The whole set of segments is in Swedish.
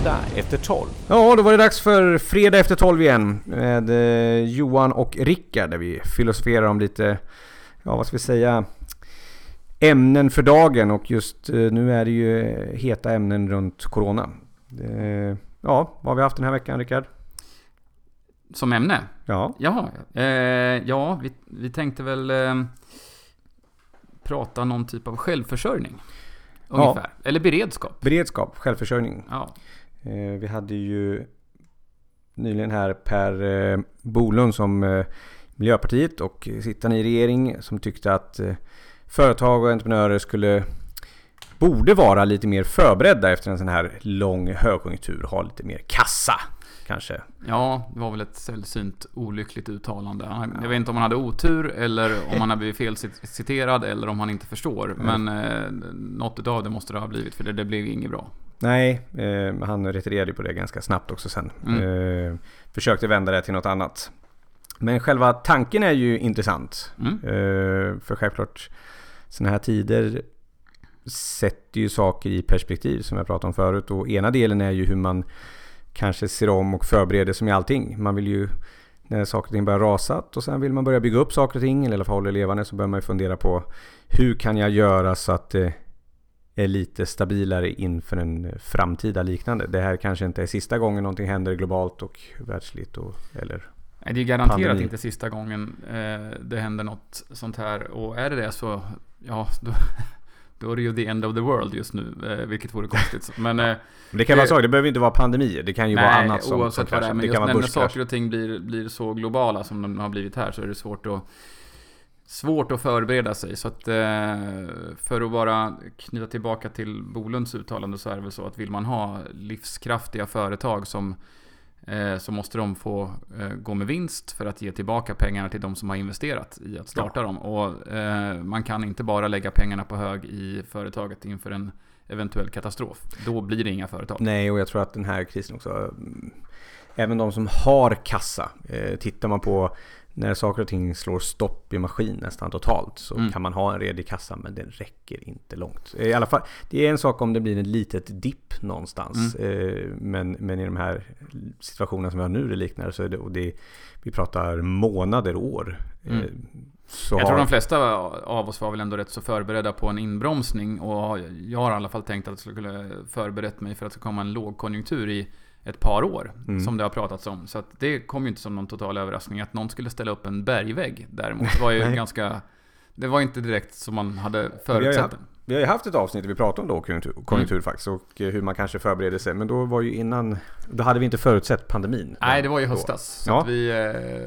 Fredag efter 12. Ja, då var det dags för Fredag efter 12 igen med eh, Johan och Rickard där vi filosoferar om lite, ja vad ska vi säga, ämnen för dagen och just eh, nu är det ju heta ämnen runt Corona. Eh, ja, vad har vi haft den här veckan Rickard? Som ämne? Ja. Jaha. Eh, ja, vi, vi tänkte väl eh, prata någon typ av självförsörjning. Ungefär. Eller beredskap. Beredskap, självförsörjning. Ja. Eh, vi hade ju nyligen här Per eh, Bolund som eh, Miljöpartiet och sittande i regering som tyckte att företag och entreprenörer skulle borde vara lite mer förberedda efter en sån här lång högkonjunktur. Ha lite mer kassa kanske. ja, det var väl ett sällsynt olyckligt uttalande. Jag vet inte om han hade otur eller om han har blivit felciterad eller om han inte förstår. Men eh, något utav det måste det ha blivit för det, det blev inget bra. Nej, eh, han retirerade på det ganska snabbt också sen. Mm. Eh, försökte vända det till något annat. Men själva tanken är ju intressant. Mm. Eh, för självklart, sådana här tider sätter ju saker i perspektiv som jag pratade om förut. Och ena delen är ju hur man kanske ser om och förbereder sig med allting. Man vill ju när saker och ting börjar rasa och sen vill man börja bygga upp saker och ting eller i alla fall hålla levande så börjar man ju fundera på hur kan jag göra så att det är lite stabilare inför en framtida liknande. Det här kanske inte är sista gången någonting händer globalt och världsligt och, eller Nej, det är garanterat Pandemi. inte sista gången eh, det händer något sånt här. Och är det det så, ja, då, då är det ju the end of the world just nu, eh, vilket vore konstigt. Men, eh, Men det kan vara saker, det behöver inte vara pandemier. Det kan ju vara nej, annat som, som vad det är. Men just vara när saker och ting blir, blir så globala som de har blivit här så är det svårt att Svårt att förbereda sig. Så att eh, för att bara knyta tillbaka till Bolunds uttalande så är det väl så att vill man ha livskraftiga företag som eh, så måste de få eh, gå med vinst för att ge tillbaka pengarna till de som har investerat i att starta dem. Och man kan inte bara lägga pengarna på hög i företaget inför en eventuell katastrof. Då blir det inga företag. Nej, och jag tror att den här krisen också... mm, Även de som har kassa. Eh, tittar man på när saker och ting slår stopp i maskin nästan totalt så Mm. kan man ha en redig kassa men den räcker inte långt. Eh, I alla fall, det är en sak om det blir en litet dipp någonstans. Eh, men, men i de här situationerna som vi har nu det liknar så är det, och det, vi pratar månader, år. Eh, Mm. Jag tror har- de flesta av oss var väl ändå rätt så förberedda på en inbromsning och jag har i alla fall tänkt att jag skulle förberett mig för att det ska komma en lågkonjunktur i ett par år, Mm. som det har pratats om. Så det kom ju inte som någon total överraskning. Att någon skulle ställa upp en bergvägg däremot var ju ganska... Det var inte direkt som man hade förutsett. Vi har ju haft ett avsnitt där vi pratade om lågkonjunktur konjunktur faktiskt och eh, hur man kanske förbereder sig. Men då var ju innan, då hade vi inte förutsett pandemin. Nej, det var ju Då. höstas. Så Ja. vi, eh,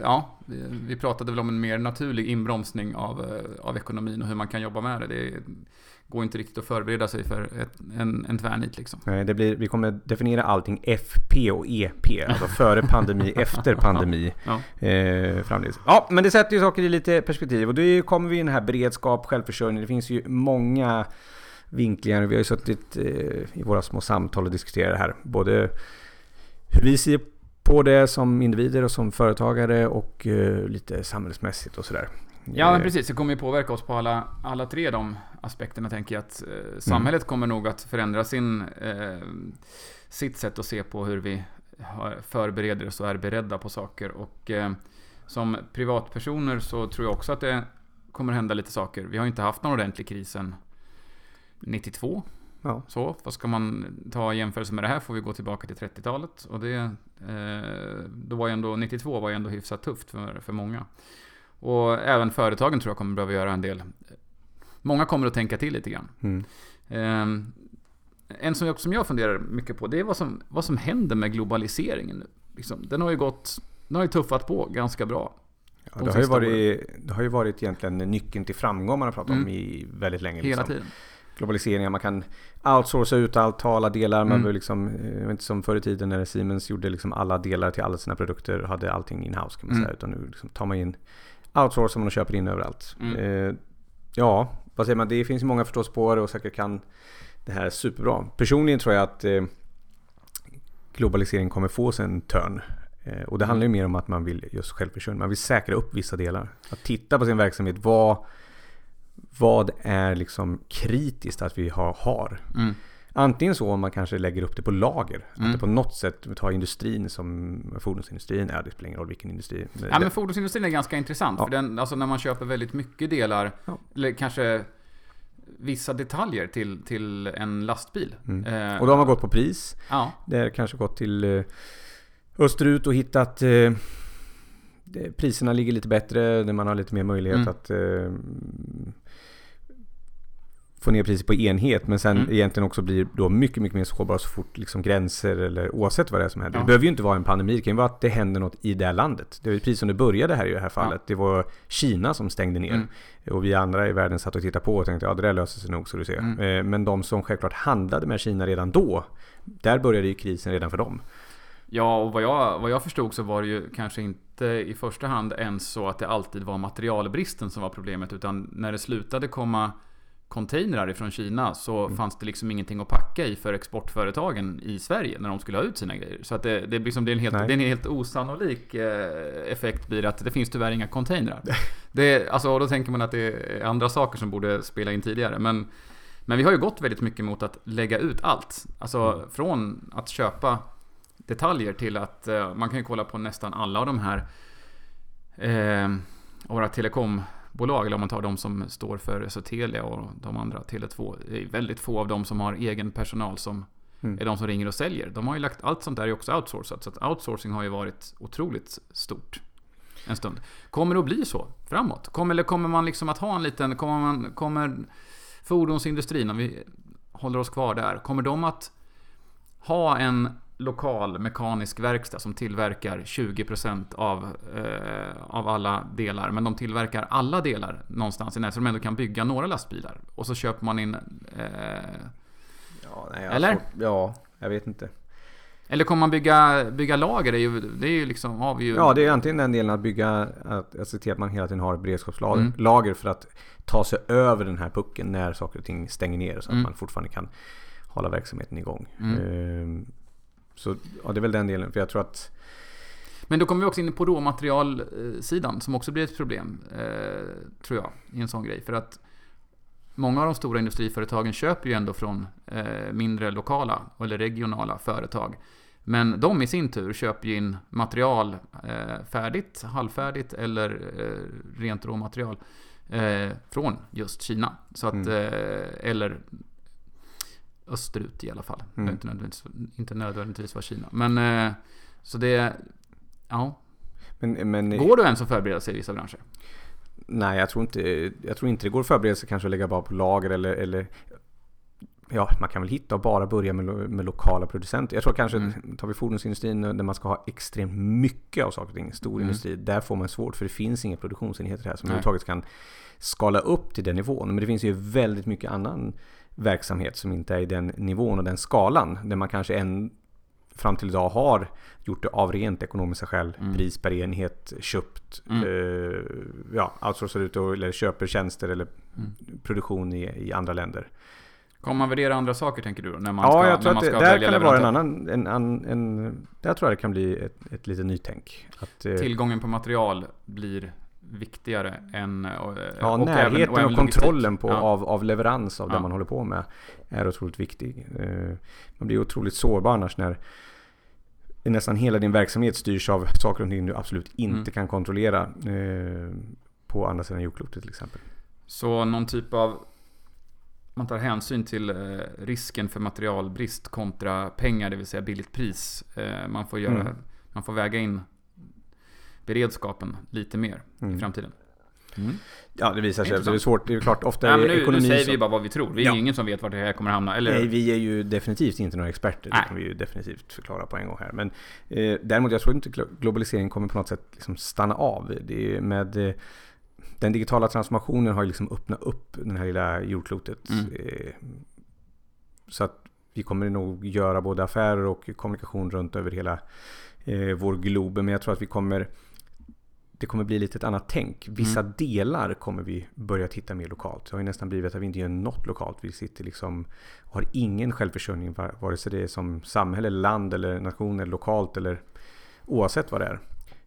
ja, vi, vi pratade väl om en mer naturlig inbromsning av, eh, av ekonomin och hur man kan jobba med det. Det går inte riktigt att förbereda sig för ett, en, en tvärnit liksom. Nej, det blir, vi kommer definiera allting FP och EP. Alltså före pandemi, efter pandemi. Ja. Eh. Ja, men det sätter ju saker i lite perspektiv. Och då kommer vi in här beredskap, självförsörjning. Det finns ju många vinklingar. Vi har ju suttit eh, i våra små samtal och diskuterat det här. Både hur vi ser på det som individer och som företagare och eh, lite samhällsmässigt och sådär. Ja, men Eh, precis. Det kommer ju påverka oss på alla, alla tre de aspekterna, tänker jag. Att eh, samhället kommer nog att förändra sin, eh, sitt sätt att se på hur vi förbereder oss och är beredda på saker. Och eh, som privatpersoner så tror jag också att det kommer hända lite saker. Vi har ju inte haft någon ordentlig kris sedan 92. Ja. Så, vad ska man ta i jämförelse med det här får vi gå tillbaka till 30-talet. Och det, eh, då var ju ändå, 92 var ju ändå hyfsat tufft för, för många. Och även företagen tror jag kommer behöva göra en del. Många kommer att tänka till lite grann. Mm. Eh, en som jag, som jag funderar mycket på, det är vad som, vad som händer med globaliseringen nu. Liksom, den har ju gått, den har ju tuffat på ganska bra. Ja, de det, har ju varit, det har ju varit egentligen nyckeln till framgång man har pratat om Mm. i väldigt länge. Hela liksom. tiden. globaliseringen. Man kan outsourca ut allt, ta alla delar. Man Mm. liksom, inte som förr i tiden när Siemens gjorde liksom alla delar till alla sina produkter. Hade allting in-house kan man Mm. säga. Utan nu liksom tar man in, outsourcar man och köper in överallt. Mm. Eh, ja, vad säger man? Det finns många förståspår och säkert kan det här superbra. Personligen tror jag att eh, globalisering kommer få sig en törn. Eh, och det handlar ju mer om att man vill just självförsörjning. Man vill säkra upp vissa delar. Att titta på sin verksamhet. Vad, vad är liksom kritiskt att vi har? har? Mm. Antingen så om man kanske lägger upp det på lager. Mm. Att det på något sätt, tar industrin som fordonsindustrin, ja det spelar ingen roll vilken industri. Ja, men fordonsindustrin är ganska intressant. Ja. För den, alltså när man köper väldigt mycket delar, Ja. eller kanske vissa detaljer till, till en lastbil. Mm. Eh, Och de har gått på pris. Ja, Det har kanske gått till eh, österut och hittat eh, det, priserna ligger lite bättre, där man har lite mer möjlighet Mm. att eh, få ner priset på enhet men sen Mm. egentligen också blir då mycket, mycket mer sårbar så fort liksom gränser eller oavsett vad det är som händer. Ja. Det behöver ju inte vara en pandemi, det kan ju vara att det händer något i det här landet. Det var precis som det började här i det här fallet. Det var Kina som stängde ner. Mm. Och vi andra i världen satt och tittade på och tänkte ja det där löser sig nog så du ser. Mm. Eh, Men de som självklart handlade med Kina redan då, där började ju krisen redan för dem. Ja, och vad jag, vad jag förstod så var det ju kanske inte i första hand ens så att det alltid var materialbristen som var problemet. Utan när det slutade komma containrar ifrån Kina så fanns det liksom ingenting att packa i för exportföretagen i Sverige när de skulle ha ut sina grejer. Så att det, det, liksom, det, är, en helt, det är en helt osannolik eh, effekt blir att det finns tyvärr inga containrar. Det, alltså, då tänker man att det är andra saker som borde spela in tidigare. Men, men vi har ju gått väldigt mycket mot att lägga ut allt. Alltså från att köpa detaljer till att eh, man kan ju kolla på nästan alla av de här eh, våra telekombolag, eller om man tar de som står för alltså Telia och de andra, Tele2. Det är väldigt få av dem som har egen personal som Mm. är de som ringer och säljer. De har ju lagt, allt sånt där är också outsourcat. Så att outsourcing har ju varit otroligt stort en stund. Kommer det att bli så framåt? Kommer, eller kommer man liksom att ha en liten, kommer, man, kommer fordonsindustrin, om vi håller oss kvar där, kommer de att ha en lokal mekanisk verkstad som tillverkar 20% av, eh, av alla delar. Men de tillverkar alla delar någonstans i närheten så de ändå kan bygga några lastbilar. Och så köper man in... Eh, Ja, nej, Eller? ja, jag vet inte. eller kommer man bygga, bygga lager? Det är ju, det är ju liksom... Har vi ju, Ja, det är antingen den delen att bygga, att, se till att man hela tiden har beredskapslager Mm. lager för att ta sig över den här pucken när saker och ting stänger ner så att Mm. man fortfarande kan hålla verksamheten igång. Mm. Ehm, så ja, det är väl den delen. För jag tror att Men då kommer vi också in på råmaterialsidan som också blir ett problem, eh, tror jag, i en sån grej. För att många av de stora industriföretagen köper ju ändå från eh, mindre lokala eller regionala företag. Men de i sin tur köper ju in material eh, färdigt, halvfärdigt eller rent råmaterial från just Kina. Så att, Mm. eller österut i alla fall. Mm. inte nödvändigtvis, inte nödvändigtvis vara Kina. Men eh, så det, ja. men, men, Går det ens att förbereda sig i vissa branscher? Nej, jag tror, inte, jag tror inte det går att förbereda sig kanske att lägga bara på lager eller, eller Ja, man kan väl hitta och bara börja med, med lokala producenter. Jag tror kanske, Mm. tar vi fordonsindustrin där man ska ha extremt mycket av saker och ting, stor Mm. industri, där får man svårt för det finns inga produktionsenheter här som överhuvudtaget kan skala upp till den nivån. Men det finns ju väldigt mycket annan verksamhet som inte är i den nivån och den skalan, där man kanske än fram till idag har gjort det av rent ekonomiska skäl, Mm. pris per enhet, köpt, Mm. eh, ja, outsourcar ut och, eller köper tjänster eller Mm. produktion i, i andra länder. Kommer man värdera andra saker tänker du då? När man ja, ska, jag tror när att det, där kan det vara en annan, en, en, en, där tror jag det kan bli ett, ett litet nytänk. Att, eh, Tillgången på material blir viktigare än... Och, Ja, och närheten även, och, även logistik. kontrollen på, Ja. av, av leverans av Ja. det man håller på med är otroligt viktig. Eh, Man blir otroligt sårbar annars när nästan hela din verksamhet styrs av saker och ting du absolut inte Mm. kan kontrollera eh, på andra sidan jordklotet till exempel. Så någon typ av... Man tar hänsyn till eh, risken för materialbrist kontra pengar, det vill säga billigt pris. Eh, man, får göra, Mm. man får väga in beredskapen lite mer i Mm. framtiden. Ja, det visar sig. Det är svårt. Det är klart, ofta men nu, nu ekonomi säger så- vi bara vad vi tror. Det är Ja. ingen som vet vart det här kommer hamna. Eller, Nej, vi är ju definitivt inte några experter. Nej. Det kan vi ju definitivt förklara på en gång här. Men eh, däremot, jag tror inte glo- globaliseringen kommer på något sätt liksom stanna av. Det är med, eh, den digitala transformationen har ju liksom öppnat upp den här lilla jordklotet. Mm. Eh, så att vi kommer nog göra både affärer och kommunikation runt över hela eh, vår glob. Men jag tror att vi kommer det kommer bli lite ett annat tänk. Vissa Mm. delar kommer vi börja titta mer lokalt. Det har ju nästan blivit att vi inte gör något lokalt. Vi sitter liksom och har ingen självförsörjning va- vare sig det är som samhälle, land eller nation eller lokalt eller oavsett vad det är.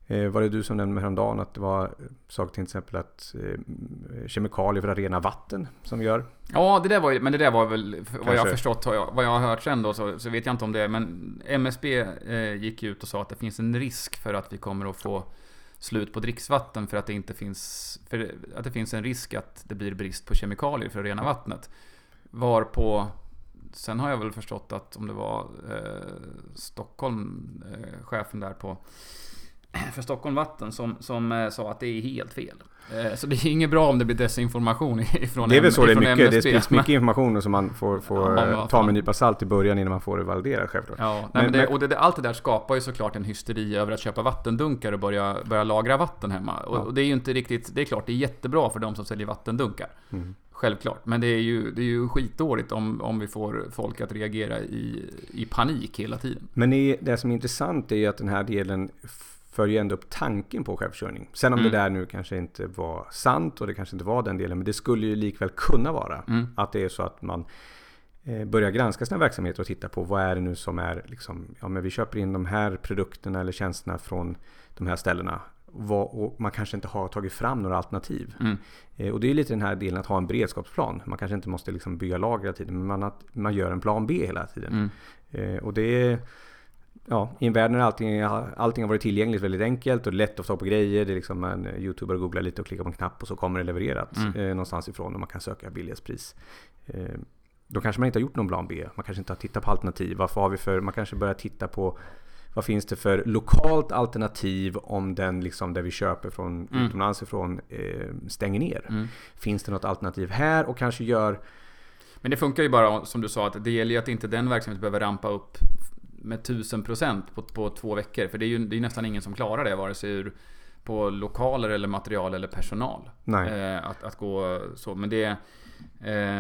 Eh, var det du som nämnde häromdagen att det var saker till exempel att eh, kemikalier för att rena vatten som gör? Ja, det där var ju, men det där var väl, vad jag har förstått, vad jag, har hört sen då, så, så vet jag inte om det men MSB eh, gick ut och sa att det finns en risk för att vi kommer att få slut på dricksvatten för att det inte finns, för att det finns en risk att det blir brist på kemikalier för att rena vattnet. Varpå, sen har jag väl förstått att om det var eh, Stockholm, eh, chefen där på för Stockholm Vatten som, som eh, sa att det är helt fel. Eh, så det är inget bra om det blir desinformation ifrån Det är väl så det är mycket. Det MSB. sprids mycket information som man får, får Ja, eh, ta med en nypa salt i början innan man får det validerat självklart. Ja, nej, Men- men det, och det, det, allt det där skapar ju såklart en hysteri över att köpa vattendunkar och börja, börja lagra vatten hemma. Och, Ja. och det är ju inte riktigt, det är klart det är jättebra för de som säljer vattendunkar. Mm. Självklart. Men det är ju, det är ju skitdåligt om, om vi får folk att reagera i, i panik hela tiden. Men det som är intressant är ju att den här delen för ju ändå upp tanken på självförsörjning. Sen om Mm. det där nu kanske inte var sant och det kanske inte var den delen. Men det skulle ju likväl kunna vara. Mm. Att det är så att man eh, börjar granska sina verksamheter och titta på vad är det nu som är liksom, ja men vi köper in de här produkterna eller tjänsterna från de här ställena. Och man kanske inte har tagit fram några alternativ. Mm. Eh, Och det är lite den här delen att ha en beredskapsplan. Man kanske inte måste liksom bygga lager hela tiden, men man, att man gör en plan B hela tiden. Mm. Eh, Och det är, ja, i en värld när allting, allting har varit tillgängligt väldigt enkelt och lätt att få på grejer. Det är liksom man youtubar och googlar lite och klickar på en knapp och så kommer det levererat Mm. eh, någonstans ifrån och man kan söka billighetspris. Eh, då kanske man inte har gjort någon plan B. Man kanske inte har tittat på alternativ. Varför har vi för, man kanske börjar titta på vad finns det för lokalt alternativ om den liksom där vi köper från Mm. utomlands ifrån eh, stänger ner? Mm. Finns det något alternativ här och kanske gör Men det funkar ju bara som du sa att det gäller ju att inte den verksamheten behöver rampa upp med 1000% på, på två veckor. För det är ju det är nästan ingen som klarar det vare sig ur på lokaler eller material eller personal. Nej. Eh, att, att gå så. Men det... Eh,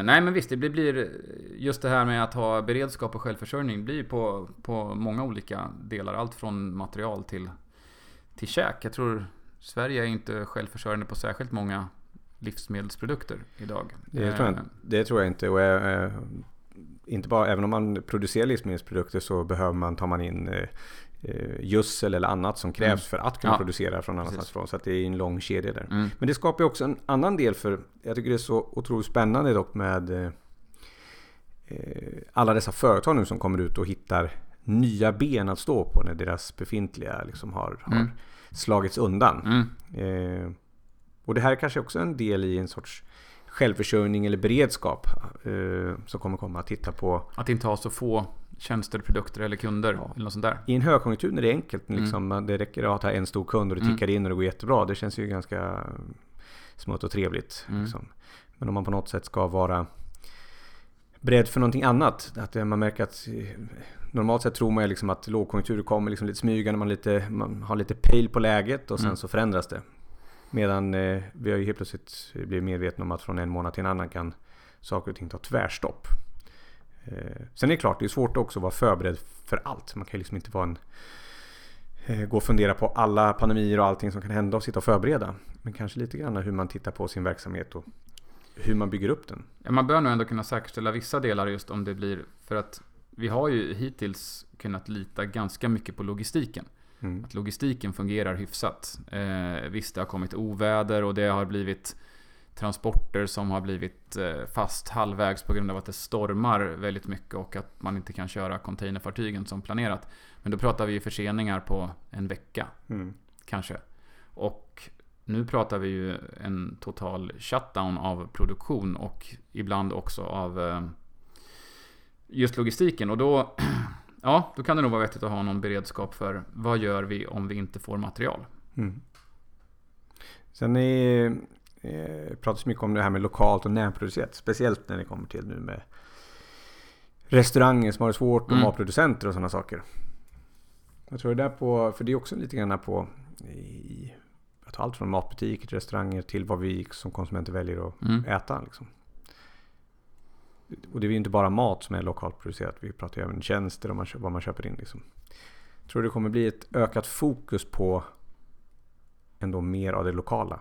nej men visst, det blir, just det här med att ha beredskap och självförsörjning blir på, på många olika delar. Allt från material till, till käk. Jag tror Sverige är inte självförsörjande på särskilt många livsmedelsprodukter idag. Det tror jag, Eh, inte- det tror jag inte. Och, eh, inte bara, även om man producerar livsmedelsprodukter så behöver man, tar man in eh, eh, gödsel eller annat som krävs Mm. för att kunna Ja, producera från annanstans ifrån. Så det är en lång kedja där. Mm. Men det skapar också en annan del för, jag tycker det är så otroligt spännande dock med eh, alla dessa företag nu som kommer ut och hittar nya ben att stå på när deras befintliga liksom har, har Mm. slagits undan. Mm. Eh, och det här är kanske också en del i en sorts självförsörjning eller beredskap eh, som kommer komma att titta på Att inte ha så få tjänster, produkter eller kunder Ja. eller något sånt där. i en högkonjunktur när det är enkelt. Liksom, man- Det räcker att ha en stor kund och det Mm. tickar in och det går jättebra. Det känns ju ganska smått och trevligt. Mm. Liksom. Men om man på något sätt ska vara beredd för någonting annat. Att man märker att normalt sett tror man liksom att lågkonjunkturer kommer liksom lite smygande. Man, lite, man har lite pejl på läget och sen Mm. så förändras det. Medan eh, vi har ju helt plötsligt blivit medvetna om att från en månad till en annan kan saker och ting ta tvärstopp. Eh, sen är det klart, det är svårt också att vara förberedd för allt. Man kan ju liksom inte vara en eh, gå och fundera på alla pandemier och allting som kan hända och sitta och förbereda. Men kanske lite grann hur man tittar på sin verksamhet och hur man bygger upp den. Ja, man bör nog ändå kunna säkerställa vissa delar just om det blir... För att vi har ju hittills kunnat lita ganska mycket på logistiken. Mm. Att logistiken fungerar hyfsat. Eh, visst, det har kommit oväder och det har blivit transporter som har blivit eh, fast halvvägs på grund av att det stormar väldigt mycket och att man inte kan köra containerfartygen som planerat. Men då pratar vi förseningar på en vecka Mm. kanske. Och nu pratar vi ju en total shutdown av produktion och ibland också av eh, just logistiken. Och då, ja, då kan det nog vara vettigt att ha någon beredskap för vad gör vi om vi inte får material? Mm. Sen är, eh, pratas mycket om det här med lokalt och närproducerat. Speciellt när det kommer till nu med restauranger som har det svårt och Mm. matproducenter och sådana saker. Jag tror det där på, för det är också lite grann på i, att allt från matbutiker till restauranger till vad vi som konsumenter väljer att Mm. äta. Liksom. Och det är ju inte bara mat som är lokalt producerat. Vi pratar ju även tjänster och man, vad man köper in. Liksom. Tror det kommer bli ett ökat fokus på ändå mer av det lokala.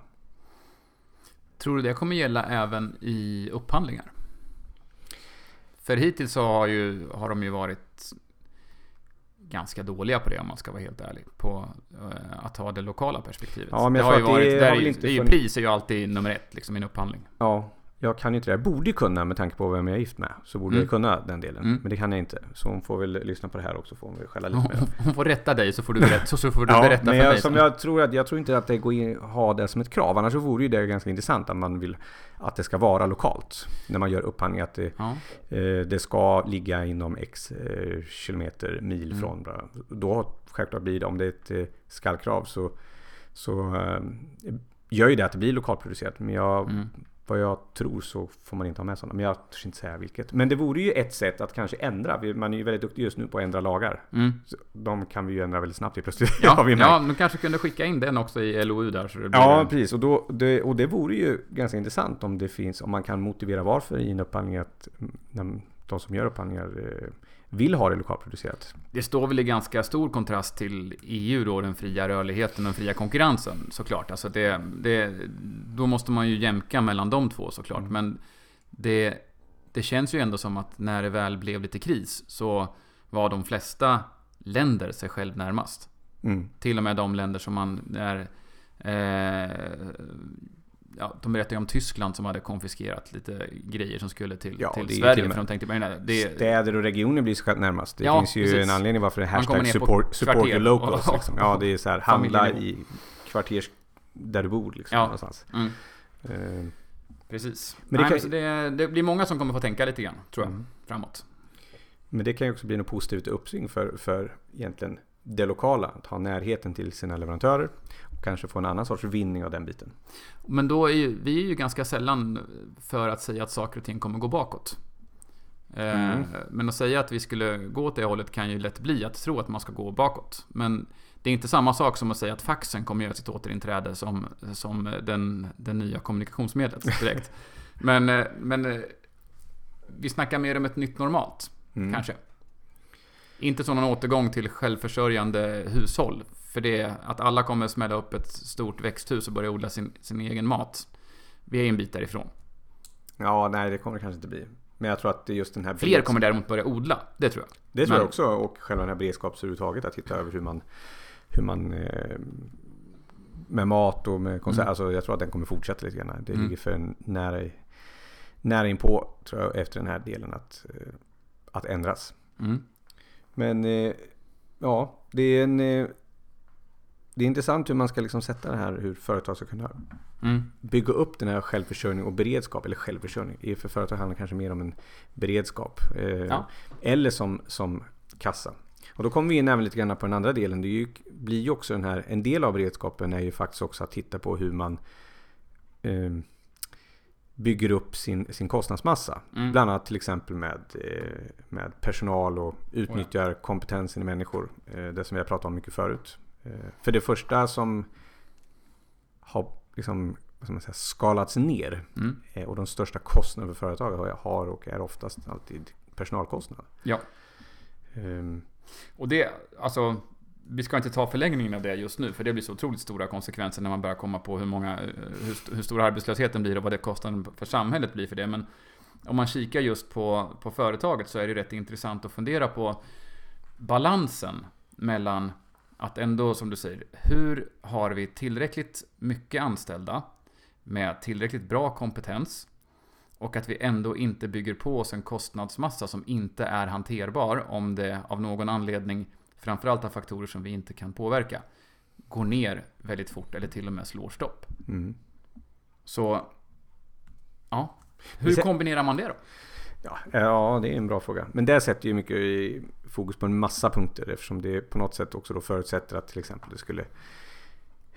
Tror du det kommer gälla även i upphandlingar? För hittills så har, ju, har de ju varit ganska dåliga på det om man ska vara helt ärlig. På uh, att ha det lokala perspektivet. Ja, men det har ju varit, det där har ju, inte det är ju, pris är ju alltid nummer ett liksom i en upphandling. Ja, jag kan ju inte det. Jag borde kunna med tanke på vem jag är gift med. Så borde Mm. jag kunna den delen. Mm. Men det kan jag inte. Så hon får väl lyssna på det här också. Får hon väl skälla lite mer. Hon får rätta dig så får du berätta, så, så får du Ja, berätta men för jag, mig. som jag, tror att, jag tror inte att det går in ha det som ett krav. Annars så vore ju det ganska intressant att man vill att det ska vara lokalt. När man gör upphandling att det, Ja. eh, det ska ligga inom x eh, kilometer, mil Mm. från. bla. Då självklart blir det, om det är ett eh, skallkrav så, så eh, gör ju det att det blir lokalproducerat. Men jag, Mm. Vad jag tror så får man inte ha med sådana. Men jag törs inte säga vilket. Men det vore ju ett sätt att kanske ändra. Man är ju väldigt duktig just nu på att ändra lagar. Mm. Så de kan vi ju ändra väldigt snabbt helt plötsligt. Ja, ja, du kanske kunde skicka in den också i LOU där så det blir Ja, precis. Och, då, det, och det vore ju ganska intressant om det finns, om man kan motivera varför i en upphandling att mm, de som gör upphandlingar eh, vill ha det lokalproducerat. Det står väl i ganska stor kontrast till EU då, den fria rörligheten och den fria konkurrensen såklart. Alltså det, det, då måste man ju jämka mellan de två såklart. Mm. Men det, det känns ju ändå som att när det väl blev lite kris så var de flesta länder sig själv närmast. Mm. Till och med de länder som man är... Eh, ja, de berättar ju om Tyskland som hade konfiskerat lite grejer som skulle till, Ja, till är Sverige. till och För de tänkte, men det, Städer och regioner blir själv närmast. Det Ja, finns ju precis. en anledning varför det är hashtag support, support your locals. och- Liksom. Ja, det är så här, handla i kvarters där du bor liksom, Ja. någonstans. mm, Eh, precis. Men Men det det, kan- Nej, så det, det blir många som kommer få tänka lite grann, tror jag, Mm. framåt. Men det kan ju också bli något positivt uppsving för, för egentligen det lokala. Att ha närheten till sina leverantörer och kanske få en annan sorts vinning av den biten. Men då är ju, vi är ju ganska sällan för att säga att saker och ting kommer gå bakåt. Eh, Mm. Men att säga att vi skulle gå åt det hållet kan ju lätt bli att tro att man ska gå bakåt. Men det är inte samma sak som att säga att faxen kommer göra sitt återinträde som, som den, den nya kommunikationsmedlet direkt. men, eh, men eh, vi snackar mer om ett nytt normalt, Mm. kanske. Inte som någon återgång till självförsörjande hushåll. För det att alla kommer smälla upp ett stort växthus och börja odla sin, sin egen mat. Vi är en bit därifrån. Ja, nej det kommer det kanske inte bli. Men jag tror att det är just den här... Fler kommer däremot börja odla. Det tror jag. Det tror Men- jag också. Och själva den här beredskaps överhuvudtaget. Att titta över hur man... Hur man eh, med mat och med konserter. Mm. Alltså jag tror att den kommer fortsätta lite grann. Det Mm. ligger för nära, nära inpå tror jag efter den här delen att, eh, att ändras. Mm. Men eh, ja, det är en... Eh, det är intressant hur man ska liksom sätta det här, hur företag ska kunna Mm. bygga upp den här självförsörjning och beredskap. Eller självförsörjning. För företag handlar kanske mer om en beredskap. Eh, Ja. Eller som, som kassa. Och då kommer vi in även lite grann på den andra delen. Det ju, blir ju också den här, en del av beredskapen är ju faktiskt också att titta på hur man eh, bygger upp sin, sin kostnadsmassa. Mm. Bland annat till exempel med, eh, med personal och utnyttjar kompetensen i människor. Eh, det som vi har pratat om mycket förut. Eh, för det första som har liksom, man säga, skalats ner Mm. och de största kostnaderna för företag har- och är oftast alltid personalkostnad. Ja. Ehm, Och det, alltså, vi ska inte ta förlängningen av det just nu, för det blir så otroligt stora konsekvenser när man börjar komma på hur många, hur, st- hur stor arbetslösheten blir och vad det kostnaden för samhället blir för det. Men om man kikar just på, på företaget så är det rätt intressant att fundera på balansen mellan att ändå, som du säger, hur har vi tillräckligt mycket anställda med tillräckligt bra kompetens och att vi ändå inte bygger på oss en kostnadsmassa som inte är hanterbar om det av någon anledning, framförallt av faktorer som vi inte kan påverka, går ner väldigt fort eller till och med slår stopp. mm. Så, ja. Hur kombinerar man det då? Ja, ja, det är en bra fråga. Men det sätter ju mycket i fokus på en massa punkter eftersom det på något sätt också då förutsätter att till exempel det skulle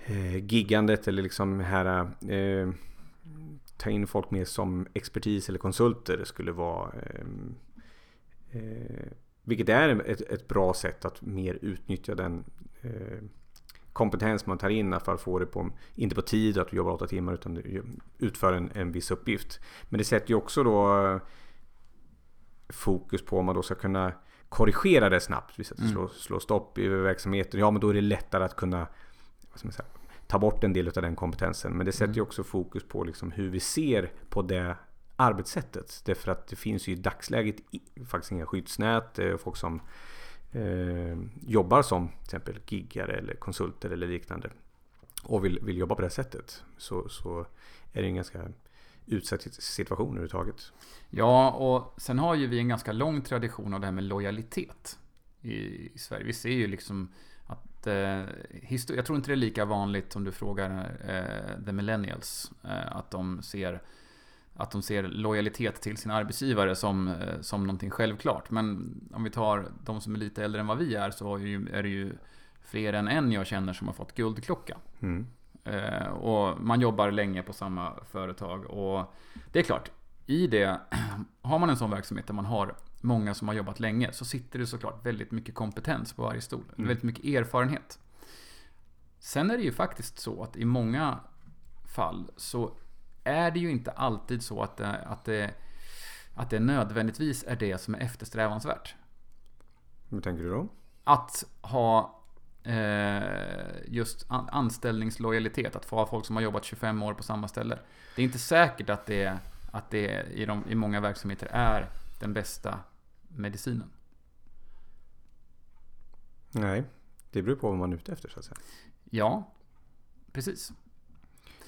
eh, giggandet eller liksom här eh, ta in folk med som expertis eller konsulter skulle vara eh, eh, vilket är ett, ett bra sätt att mer utnyttja den eh, kompetens man tar in för att få det på, inte på tid att du jobbar åtta timmar utan utför en, en viss uppgift. Men det sätter ju också då eh, fokus på om man då ska kunna korrigera det snabbt. Vi Mm. slå, slå stopp i verksamheten. Ja, men då är det lättare att kunna säga, ta bort en del av den kompetensen. Men det sätter ju Mm. också fokus på liksom hur vi ser på det arbetssättet. Därför att det finns ju i dagsläget faktiskt inga skyddsnät. Folk som eh, jobbar som till exempel giggare eller konsulter eller liknande och vill, vill jobba på det sättet så, så är det en ganska utsatt situation överhuvudtaget. Ja, och sen har ju vi en ganska lång tradition av det här med lojalitet i, i Sverige. Vi ser ju liksom att eh, jag tror inte det är lika vanligt om du frågar eh, the millennials eh, att de ser att de ser lojalitet till sin arbetsgivare som, eh, som någonting självklart. Men om vi tar de som är lite äldre än vad vi är så är det ju fler än en jag känner som har fått guldklocka. Mm. Eh, och man jobbar länge på samma företag. Och det är klart, i det, har man en sån verksamhet där man har många som har jobbat länge så sitter det såklart väldigt mycket kompetens på varje stol. Mm. Väldigt mycket erfarenhet. Sen är det ju faktiskt så att i många fall så är det ju inte alltid så att det, att det, att det nödvändigtvis är det som är eftersträvansvärt. Hur tänker du då? Att ha eh, just anställningslojalitet, att få ha folk som har jobbat 25 år på samma ställe. Det är inte säkert att det, att det i, de, i många verksamheter är den bästa medicinen. Nej, det beror på vad man är ute efter så att säga. Ja, precis.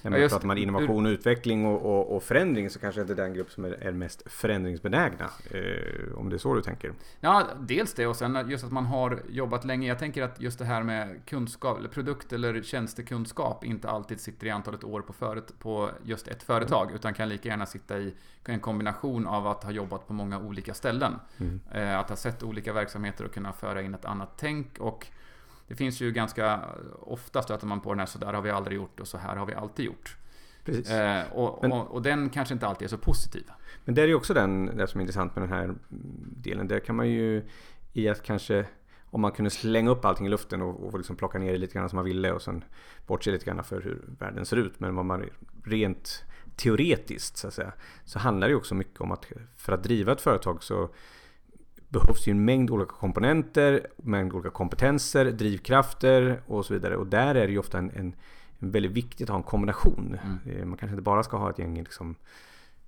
När man pratar man innovation och utveckling och, och, och, förändring så kanske inte den grupp som är, är mest förändringsbenägna. Eh, om det är så du tänker? Ja, dels det och sen just att man har jobbat länge. Jag tänker att just det här med kunskap, eller produkt eller tjänstekunskap inte alltid sitter i antalet år på, föret, på just ett företag. Mm. Utan kan lika gärna sitta i en kombination av att ha jobbat på många olika ställen. Mm. Eh, att ha sett olika verksamheter och kunna föra in ett annat tänk. och det finns ju ganska ofta stöter man på den här så där har vi aldrig gjort och så här har vi alltid gjort. Precis. Eh, och, men, och, och, den kanske inte alltid är så positiv. Men det är ju också den, det som är intressant med den här delen. Där kan man ju i att kanske om man kunde slänga upp allting i luften och, och liksom plocka ner det lite grann som man ville och sen bortse lite grann för hur världen ser ut. Men vad man rent teoretiskt så att säga så handlar det ju också mycket om att för att driva ett företag så behövs ju en mängd olika komponenter, mängd olika kompetenser, drivkrafter och så vidare. Och där är det ju ofta en, en, en väldigt viktigt att ha en kombination. Mm. Eh, man kanske inte bara ska ha ett gäng liksom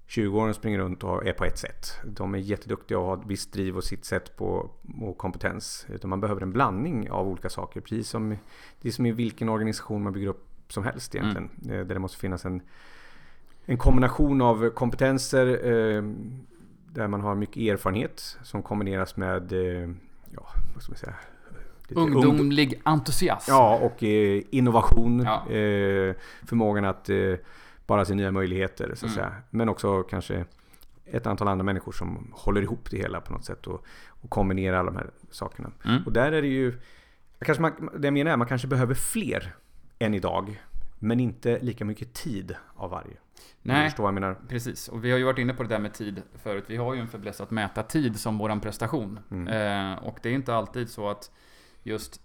20-åringar springer runt och är på ett sätt. De är jätteduktiga och har ett visst driv och sitt sätt på och kompetens. Utan man behöver en blandning av olika saker. Precis som, det är som i vilken organisation man bygger upp som helst egentligen. Mm. Eh, där det måste finnas en, en kombination av kompetenser, eh, där man har mycket erfarenhet som kombineras med eh, ja, vad ska man säga, Ungdomlig ung... entusiasm. Ja, och eh, innovation. Ja. Eh, förmågan att bara se nya möjligheter. Så att mm. säga. Men också kanske ett antal andra människor som håller ihop det hela på något sätt och, och kombinerar alla de här sakerna. Mm. Och där är det ju, kanske man, det jag menar är att man kanske behöver fler än idag. Men inte lika mycket tid av varje. Nej, vad jag menar. precis. Och vi har ju varit inne på det där med tid förut. Vi har ju en fäbless att mäta tid som våran prestation. Mm. Eh, och det är inte alltid så att just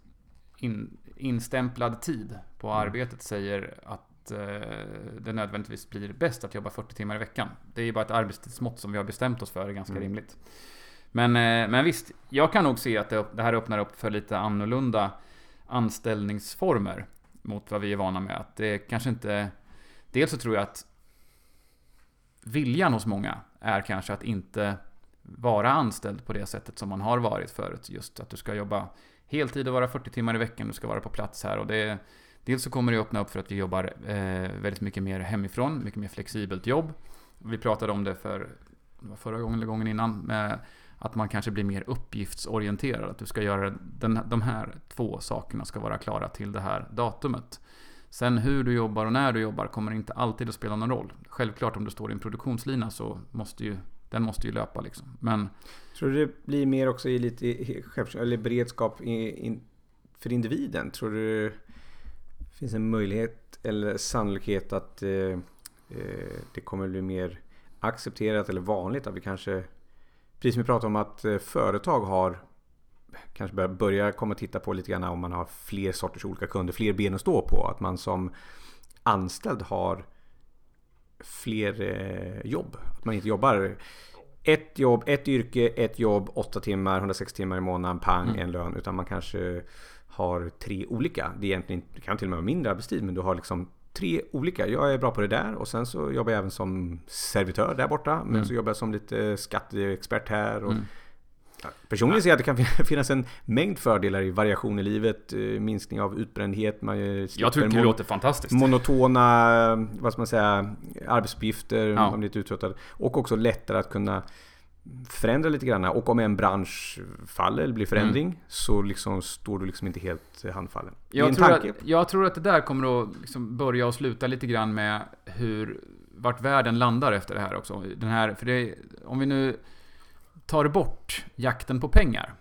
in, instämplad tid på mm. arbetet säger att eh, det nödvändigtvis blir bäst att jobba 40 timmar i veckan. Det är ju bara ett arbetstidsmått som vi har bestämt oss för, är ganska mm. rimligt. Men, eh, men visst, jag kan nog se att det, det här öppnar upp för lite annorlunda anställningsformer mot vad vi är vana med. Att det kanske inte... Dels så tror jag att viljan hos många är kanske att inte vara anställd på det sättet som man har varit förut. Just att du ska jobba heltid och vara 40 timmar i veckan, du ska vara på plats här. Och det, dels så kommer det öppna upp för att vi jobbar eh, väldigt mycket mer hemifrån, mycket mer flexibelt jobb. Vi pratade om det för förra gången eller gången innan, med att man kanske blir mer uppgiftsorienterad. Att du ska göra den, de här två sakerna ska vara klara till det här datumet. Sen hur du jobbar och när du jobbar kommer inte alltid att spela någon roll. Självklart om du står i en produktionslina så måste ju den måste ju löpa liksom. Men... Tror du det blir mer också i lite eller beredskap in, för individen? Tror du det finns en möjlighet eller sannolikhet att eh, eh, det kommer bli mer accepterat eller vanligt att vi kanske Precis som vi pratade om att eh, företag har kanske börja, börja komma och titta på lite grann om man har fler sorters olika kunder, fler ben att stå på. Att man som anställd har fler eh, jobb. Att man inte jobbar ett jobb, ett yrke, ett jobb, åtta timmar, 160 timmar i månaden, pang, mm. en lön. Utan man kanske har tre olika. Det, är egentligen, det kan till och med vara mindre arbetstid men du har liksom tre olika. Jag är bra på det där och sen så jobbar jag även som servitör där borta. Men mm. så jobbar jag som lite skatteexpert här. Och, mm. Personligen ser jag att det kan finnas en mängd fördelar i variation i livet, eh, minskning av utbrändhet, man Jag tycker det låter fantastiskt. Monotona, vad ska man säga, arbetsuppgifter, ja. man blir lite uttröttad. Och också lättare att kunna förändra lite grann. Och om en bransch faller eller blir förändring mm. så liksom står du liksom inte helt handfallen. Jag tror, att, jag tror att det där kommer att liksom börja och sluta lite grann med hur vart världen landar efter det här också. Den här, för det, om vi nu tar bort jakten på pengar.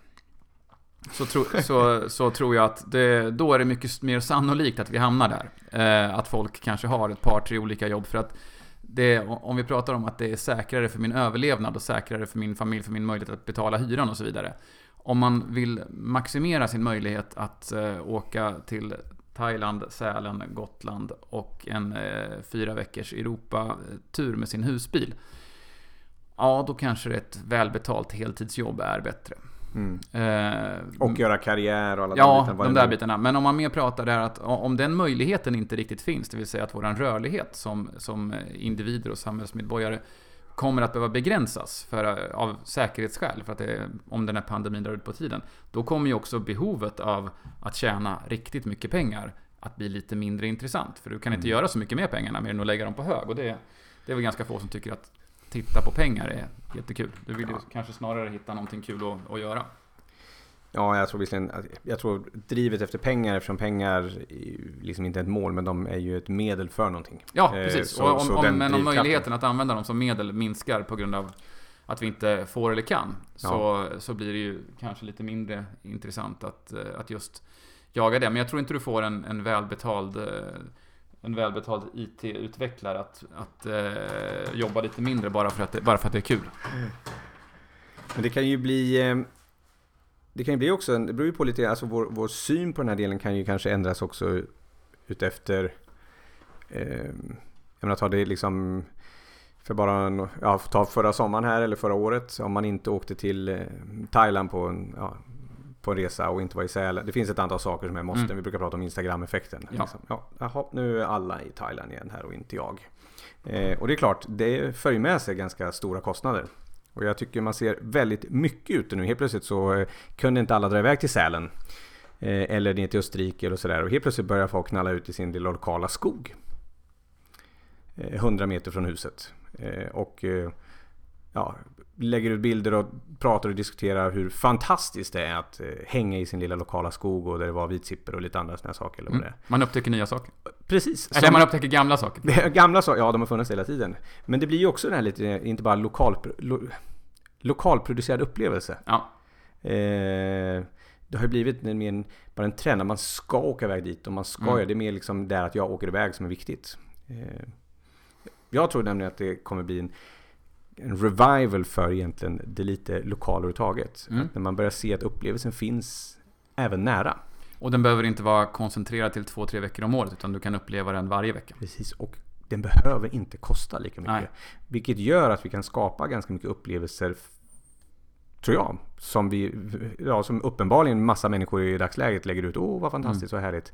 Så, tro, så, så tror jag att det, då är det mycket mer sannolikt att vi hamnar där. Eh, att folk kanske har ett par, tre olika jobb. För att det, om vi pratar om att det är säkrare för min överlevnad och säkrare för min familj, för min möjlighet att betala hyran och så vidare. Om man vill maximera sin möjlighet att eh, åka till Thailand, Sälen, Gotland och en eh, fyra veckors Europa-tur eh, med sin husbil. Ja, då kanske ett välbetalt heltidsjobb är bättre. Mm. Eh, och göra karriär och alla ja, de bitarna. Ja, de där bitarna. Men om man mer pratar där att om den möjligheten inte riktigt finns, det vill säga att våran rörlighet som, som individer och samhällsmedborgare kommer att behöva begränsas för, av säkerhetsskäl, för att det, om den här pandemin drar ut på tiden. Då kommer ju också behovet av att tjäna riktigt mycket pengar att bli lite mindre intressant. För du kan inte mm. göra så mycket med pengarna mer än att lägga dem på hög. Och det, det är väl ganska få som tycker att titta på pengar är jättekul. Du vill ju ja. kanske snarare hitta någonting kul att, att göra. Ja, jag tror visserligen, jag tror drivet efter pengar, eftersom pengar är liksom inte ett mål, men de är ju ett medel för någonting. Ja, eh, precis. Så, och om, om, men om möjligheten att använda dem som medel minskar på grund av att vi inte får eller kan, så, ja. så blir det ju kanske lite mindre intressant att, eh, att just jaga det. Men jag tror inte du får en, en välbetald eh, en välbetald IT-utvecklare att, att eh, jobba lite mindre bara för, att det, bara för att det är kul. Men det kan ju bli... Eh, det kan ju bli också, det beror ju på lite, alltså vår, vår syn på den här delen kan ju kanske ändras också utefter... Eh, jag menar, ta det liksom... För bara, ja, ta förra sommaren här eller förra året. Om man inte åkte till eh, Thailand på en, ja, på en resa och inte vara i Sälen. Det finns ett antal saker som är måste. Mm. Vi brukar prata om Instagram-effekten. Ja. Liksom. Ja, jaha, nu är alla i Thailand igen här och inte jag. Eh, och det är klart, det för ju med sig ganska stora kostnader. Och jag tycker man ser väldigt mycket ute nu. Helt plötsligt så eh, kunde inte alla dra iväg till Sälen. Eh, eller ner till Österrike eller sådär. Och helt plötsligt börjar folk knalla ut i sin lilla lokala skog. 100 eh, meter från huset. Eh, och eh, ja, lägger ut bilder och pratar och diskuterar hur fantastiskt det är att eh, hänga i sin lilla lokala skog och där det var vitsipper och lite andra sådana saker. Eller vad mm. Man upptäcker nya saker. Precis. Eller som, man upptäcker gamla saker. gamla saker, ja de har funnits hela tiden. Men det blir ju också den här lite, inte bara lokal, lo, lokalproducerad upplevelse. Ja. Eh, det har ju blivit mer en, bara en trend att man ska åka iväg dit och man ska mm. det. är mer liksom där att jag åker iväg som är viktigt. Eh, jag tror nämligen att det kommer bli en en revival för egentligen det lite lokala överhuvudtaget. Mm. När man börjar se att upplevelsen finns även nära. Och den behöver inte vara koncentrerad till två, tre veckor om året utan du kan uppleva den varje vecka. Precis, och den behöver inte kosta lika mycket. Nej. Vilket gör att vi kan skapa ganska mycket upplevelser Tror jag. Som, vi, ja, som uppenbarligen massa människor i dagsläget lägger ut. Åh, vad fantastiskt, mm. så härligt.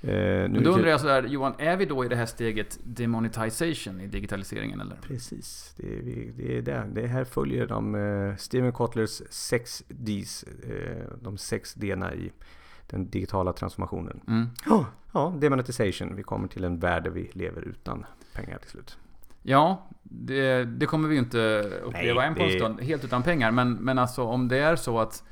Eh, Men då undrar jag sådär, Johan, är vi då i det här steget demonetization i digitaliseringen eller? Precis, det är, det är det. Det här följer de uh, Steven Kotlers 6 Ds, uh, de 6 d i den digitala transformationen. Mm. Oh, ja, demonetization. Vi kommer till en värld där vi lever utan pengar till slut. Ja, det, det kommer vi ju inte uppleva Nej, en på en stund, helt utan pengar. Men, men alltså om det är så att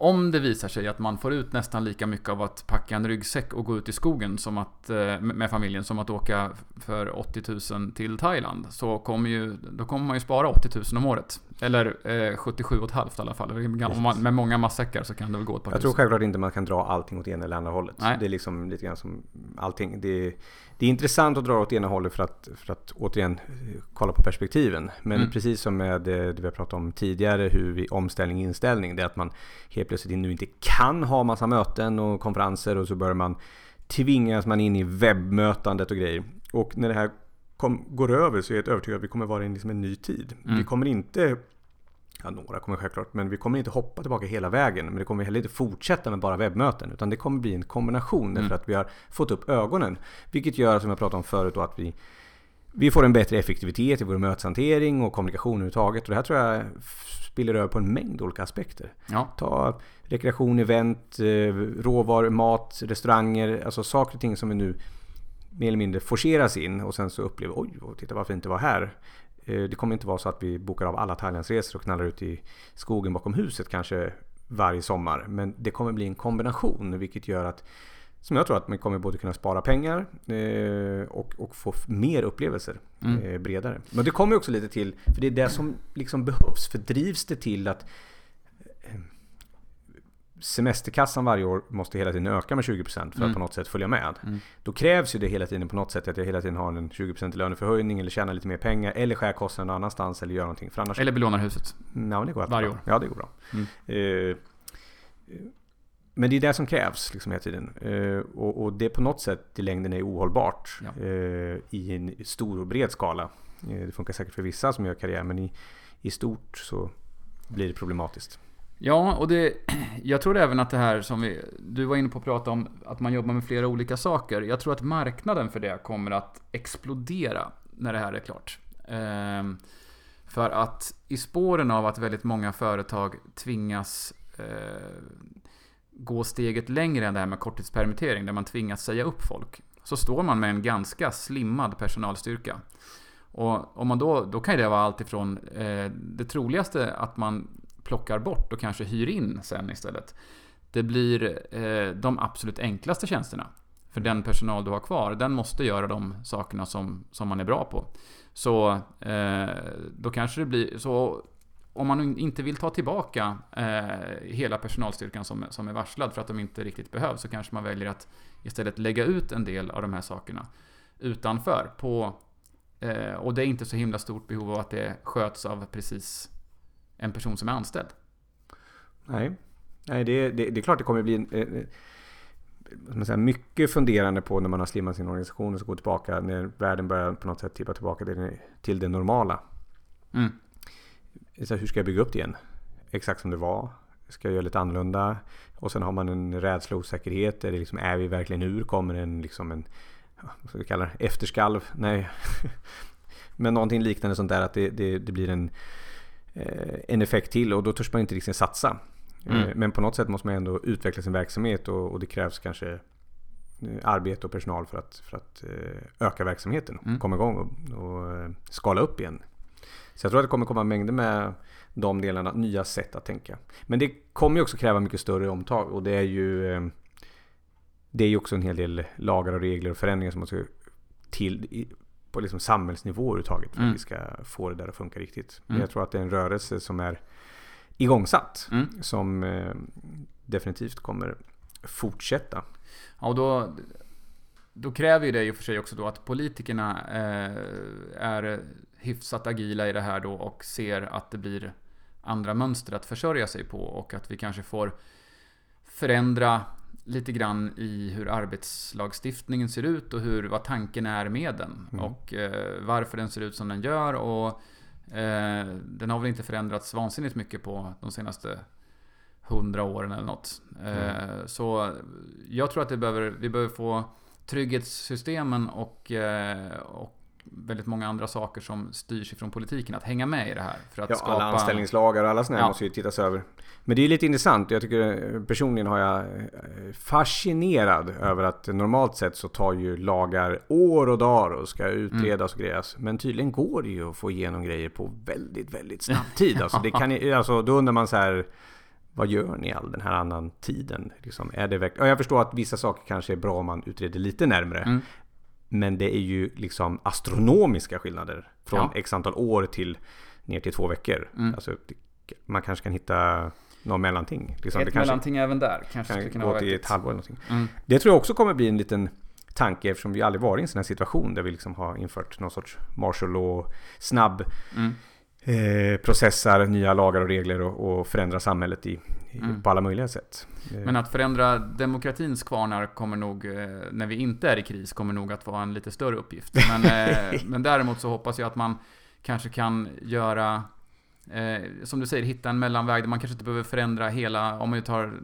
om det visar sig att man får ut nästan lika mycket av att packa en ryggsäck och gå ut i skogen som att, eh, med familjen som att åka för 80 000 till Thailand. Så kommer ju, då kommer man ju spara 80 000 om året. Eller eh, 77,5 i alla fall. Om man, med många matsäckar så kan det väl gå ett par Jag tror självklart inte man kan dra allting åt ena eller andra hållet. Nej. Det är liksom lite grann som allting. Det, det är intressant att dra åt ena hållet för att, för att återigen eh, kolla på perspektiven. Men mm. precis som med eh, det vi har pratat om tidigare, hur vi omställning inställning. Det är att man helt plötsligt nu inte kan ha massa möten och konferenser och så börjar man tvingas man in i webbmötandet och grejer. Och när det här kom, går över så är jag övertygad att vi kommer vara i liksom en ny tid. Mm. Vi kommer inte Ja, några kommer självklart, men vi kommer inte hoppa tillbaka hela vägen. Men det kommer heller inte fortsätta med bara webbmöten. Utan det kommer bli en kombination mm. därför att vi har fått upp ögonen. Vilket gör, som jag pratade om förut, då, att vi vi får en bättre effektivitet i vår möteshantering och kommunikation överhuvudtaget. Och det här tror jag spiller över på en mängd olika aspekter. Ja. Ta rekreation, event, eh, råvaror, mat, restauranger. Alltså saker och ting som vi nu mer eller mindre forceras in och sen så upplever oj, titta vad fint det var här. Eh, det kommer inte vara så att vi bokar av alla Thailandsresor och knallar ut i skogen bakom huset kanske varje sommar. Men det kommer bli en kombination vilket gör att som jag tror att man kommer både kunna spara pengar eh, och, och få mer upplevelser Mm. eh, bredare. Men det kommer också lite till, för det är det som liksom behövs. För drivs det till att eh, semesterkassan varje år måste hela tiden öka med 20% för att Mm. på något sätt följa med. Mm. Då krävs ju det hela tiden på något sätt att jag hela tiden har en 20% löneförhöjning eller tjänar lite mer pengar eller skär kostnaden någon annanstans eller gör någonting. För annars... Eller belånar huset. Ja, men det går Varje år. Ja, det går bra. Mm. Eh, men det är det som krävs liksom hela tiden. Eh, och, och det på något sätt i längden är ohållbart Ja. eh, i en stor och bred skala. Det funkar säkert för vissa som gör karriär men i, i stort så blir det problematiskt. Ja, och det, jag tror även att det här som vi, du var inne på att prata om, att man jobbar med flera olika saker. Jag tror att marknaden för det kommer att explodera när det här är klart. Ehm, för att i spåren av att väldigt många företag tvingas eh, gå steget längre än det här med korttidspermittering, där man tvingas säga upp folk, så står man med en ganska slimmad personalstyrka. Och om man då, då kan det vara allt ifrån eh, det troligaste att man plockar bort och kanske hyr in sen istället. Det blir eh, de absolut enklaste tjänsterna. För den personal du har kvar, den måste göra de sakerna som, som man är bra på. Så eh, då kanske det blir så om man inte vill ta tillbaka eh, hela personalstyrkan som, som är varslad för att de inte riktigt behövs så kanske man väljer att istället lägga ut en del av de här sakerna utanför. På, eh, och det är inte så himla stort behov av att det sköts av precis en person som är anställd. Nej, Nej det, det, det är klart det kommer bli en, eh, eh, man säga, mycket funderande på när man har slimmat sin organisation och så går tillbaka när världen börjar på något sätt tippa tillbaka till, det- till det normala. Mm. Så hur ska jag bygga upp det igen? Exakt som det var? Ska jag göra lite annorlunda? Och sen har man en rädsla och osäkerhet. Är, det liksom, är vi verkligen ur? Kommer en, liksom en vad ska vi kalla det? Efterskalv? Nej. Men någonting liknande sånt där att det, det, det blir en, eh, en effekt till och då törs man inte riktigt satsa. Mm. Eh, Men på något sätt måste man ändå utveckla sin verksamhet och, och det krävs kanske eh, arbete och personal för att, för att eh, öka verksamheten, Mm. komma igång och, och eh, skala upp igen. Så jag tror att det kommer komma mängder med de delarna, nya sätt att tänka. Men det kommer ju också kräva mycket större omtag och det är ju eh, Det är ju också en hel del lagar och regler och förändringar som måste till på liksom samhällsnivå överhuvudtaget för Mm. att vi ska få det där att funka riktigt. Men Mm. jag tror att det är en rörelse som är igångsatt Mm. som eh, definitivt kommer fortsätta. Ja, och då, då kräver ju det i och för sig också då att politikerna eh, är hyfsat agila i det här då och ser att det blir andra mönster att försörja sig på och att vi kanske får förändra lite grann i hur arbetslagstiftningen ser ut och hur, vad tanken är med den. Mm. Och eh, varför den ser ut som den gör och eh, den har väl inte förändrats vansinnigt mycket på de senaste hundra åren eller något. Eh, så jag tror att det behöver, vi behöver få trygghetssystemen och, eh, och väldigt många andra saker som styrs ifrån politiken att hänga med i det här. För att Ja, skapa... alla anställningslagar och alla sådana Ja. måste ju tittas över. Men det är lite intressant. Jag tycker eh, personligen har jag eh, fascinerad över att normalt sett så tar ju lagar år och dagar och ska utredas och grejas. Men tydligen går det ju att få igenom grejer på väldigt, väldigt snabb tid. Alltså, det kan, ju- alltså, då undrar man så här vad gör ni all den här annan tiden? Liksom, är det verk- ja, jag förstår att vissa saker kanske är bra om man utreder lite närmre. Mm. Men det är ju liksom astronomiska skillnader. Från Ja. x antal år till ner till två veckor. Mm. Alltså, man kanske kan hitta någon mellanting. Liksom, Ett mellanting även där kanske skulle kan kunna gå vara till ett halvår eller. Mm. Det tror jag också kommer bli en liten tanke eftersom vi aldrig varit i en sån här situation där vi liksom har infört någon sorts martial law, snabb Mm. Eh, processar nya lagar och regler och, och förändrar samhället i, Mm. på alla möjliga sätt. Eh, Men att förändra demokratins kvarnar kommer nog, eh, när vi inte är i kris, kommer nog att vara en lite större uppgift. Men, men däremot så hoppas jag att man kanske kan göra eh, som du säger, hitta en mellanväg där man kanske inte behöver förändra hela, om man tar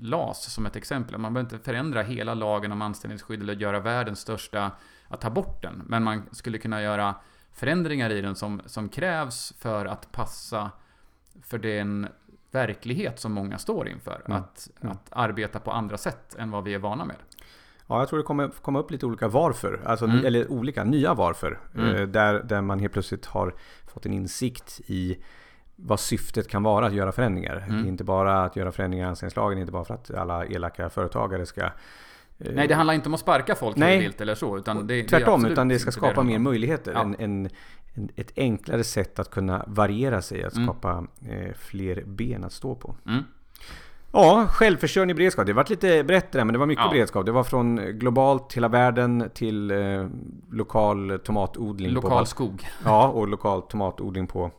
LAS som ett exempel, man behöver inte förändra hela lagen om anställningsskydd eller göra världens största, att ta bort den. Men man skulle kunna göra förändringar i den som, som krävs för att passa för den verklighet som många står inför. Mm. Att, mm. att arbeta på andra sätt än vad vi är vana med. Ja, jag tror det kommer komma upp lite olika varför. Alltså, mm. Eller olika nya varför. Mm. Eh, där, där man helt plötsligt har fått en insikt i vad syftet kan vara att göra förändringar. Mm. Inte bara att göra förändringar i anställningslagen, inte bara för att alla elaka företagare ska Nej, det handlar inte om att sparka folk Nej, vilt eller så. Utan det, tvärtom, det utan det ska skapa det mer möjligheter. Ja. En, en, en, ett enklare sätt att kunna variera sig, att mm. skapa eh, fler ben att stå på. Mm. Ja, självförsörjning beredskap. Det var lite brett där, men det var mycket ja. beredskap. Det var från globalt, hela världen, till eh, lokal tomatodling. Lokal på skog. Ja, och lokal tomatodling på,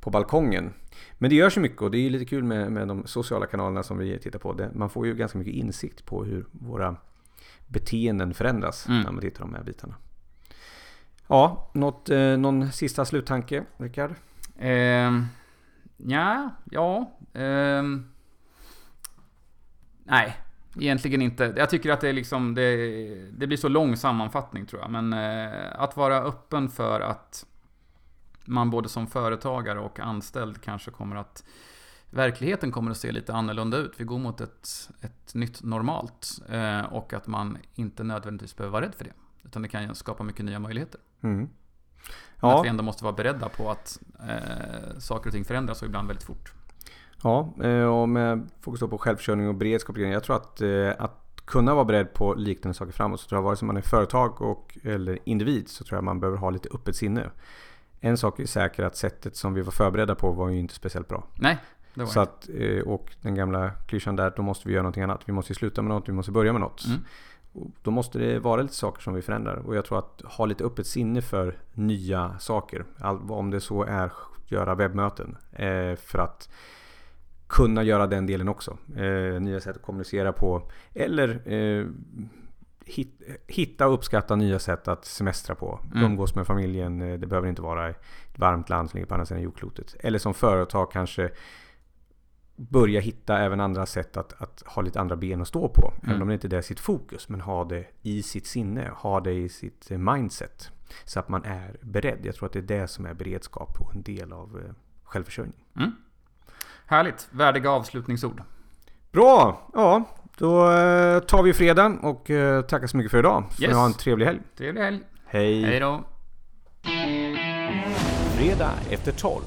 på balkongen. Men det görs ju mycket och det är lite kul med, med de sociala kanalerna som vi tittar på. Det, man får ju ganska mycket insikt på hur våra beteenden förändras mm. när man tittar på de här bitarna. Ja, något, eh, någon sista sluttanke, Rickard? Eh, ja, ja. Eh, Nej, egentligen inte. Jag tycker att det är liksom, det, det blir så lång sammanfattning tror jag. Men eh, att vara öppen för att man både som företagare och anställd kanske kommer att Verkligheten kommer att se lite annorlunda ut. Vi går mot ett, ett nytt normalt. Eh, och att man inte nödvändigtvis behöver vara rädd för det. Utan det kan skapa mycket nya möjligheter. Mm. Ja. Att vi ändå måste vara beredda på att eh, saker och ting förändras och ibland väldigt fort. Ja, eh, och med fokus på självförsörjning och beredskap. Jag tror att, eh, att kunna vara beredd på liknande saker framåt så tror jag vare sig man är företag och, eller individ så tror jag man behöver ha lite öppet sinne. En sak är säker att sättet som vi var förberedda på var ju inte speciellt bra. Nej, det var så att, eh, Och den gamla klyschan där, då måste vi göra någonting annat. Vi måste sluta med något, vi måste börja med något. Mm. Då måste det vara lite saker som vi förändrar. Och jag tror att ha lite öppet sinne för nya saker. om det så är göra webbmöten. För att kunna göra den delen också. Eh, nya sätt att kommunicera på. Eller eh, hit, hitta och uppskatta nya sätt att semestra på. Mm. Umgås med familjen. Eh, det behöver inte vara ett varmt land som ligger på andra sidan jordklotet. Eller som företag kanske börja hitta även andra sätt att, att ha lite andra ben att stå på. Mm. Även om det inte är sitt fokus. Men ha det i sitt sinne. Ha det i sitt eh, mindset. Så att man är beredd. Jag tror att det är det som är beredskap och en del av eh, självförsörjning. Mm. Härligt. Värdiga avslutningsord. Bra! Ja, då eh, tar vi fredag och eh, tackar så mycket för idag. Så yes. ha en trevlig helg. Trevlig helg. Hej. Hej då. Fredag efter 12.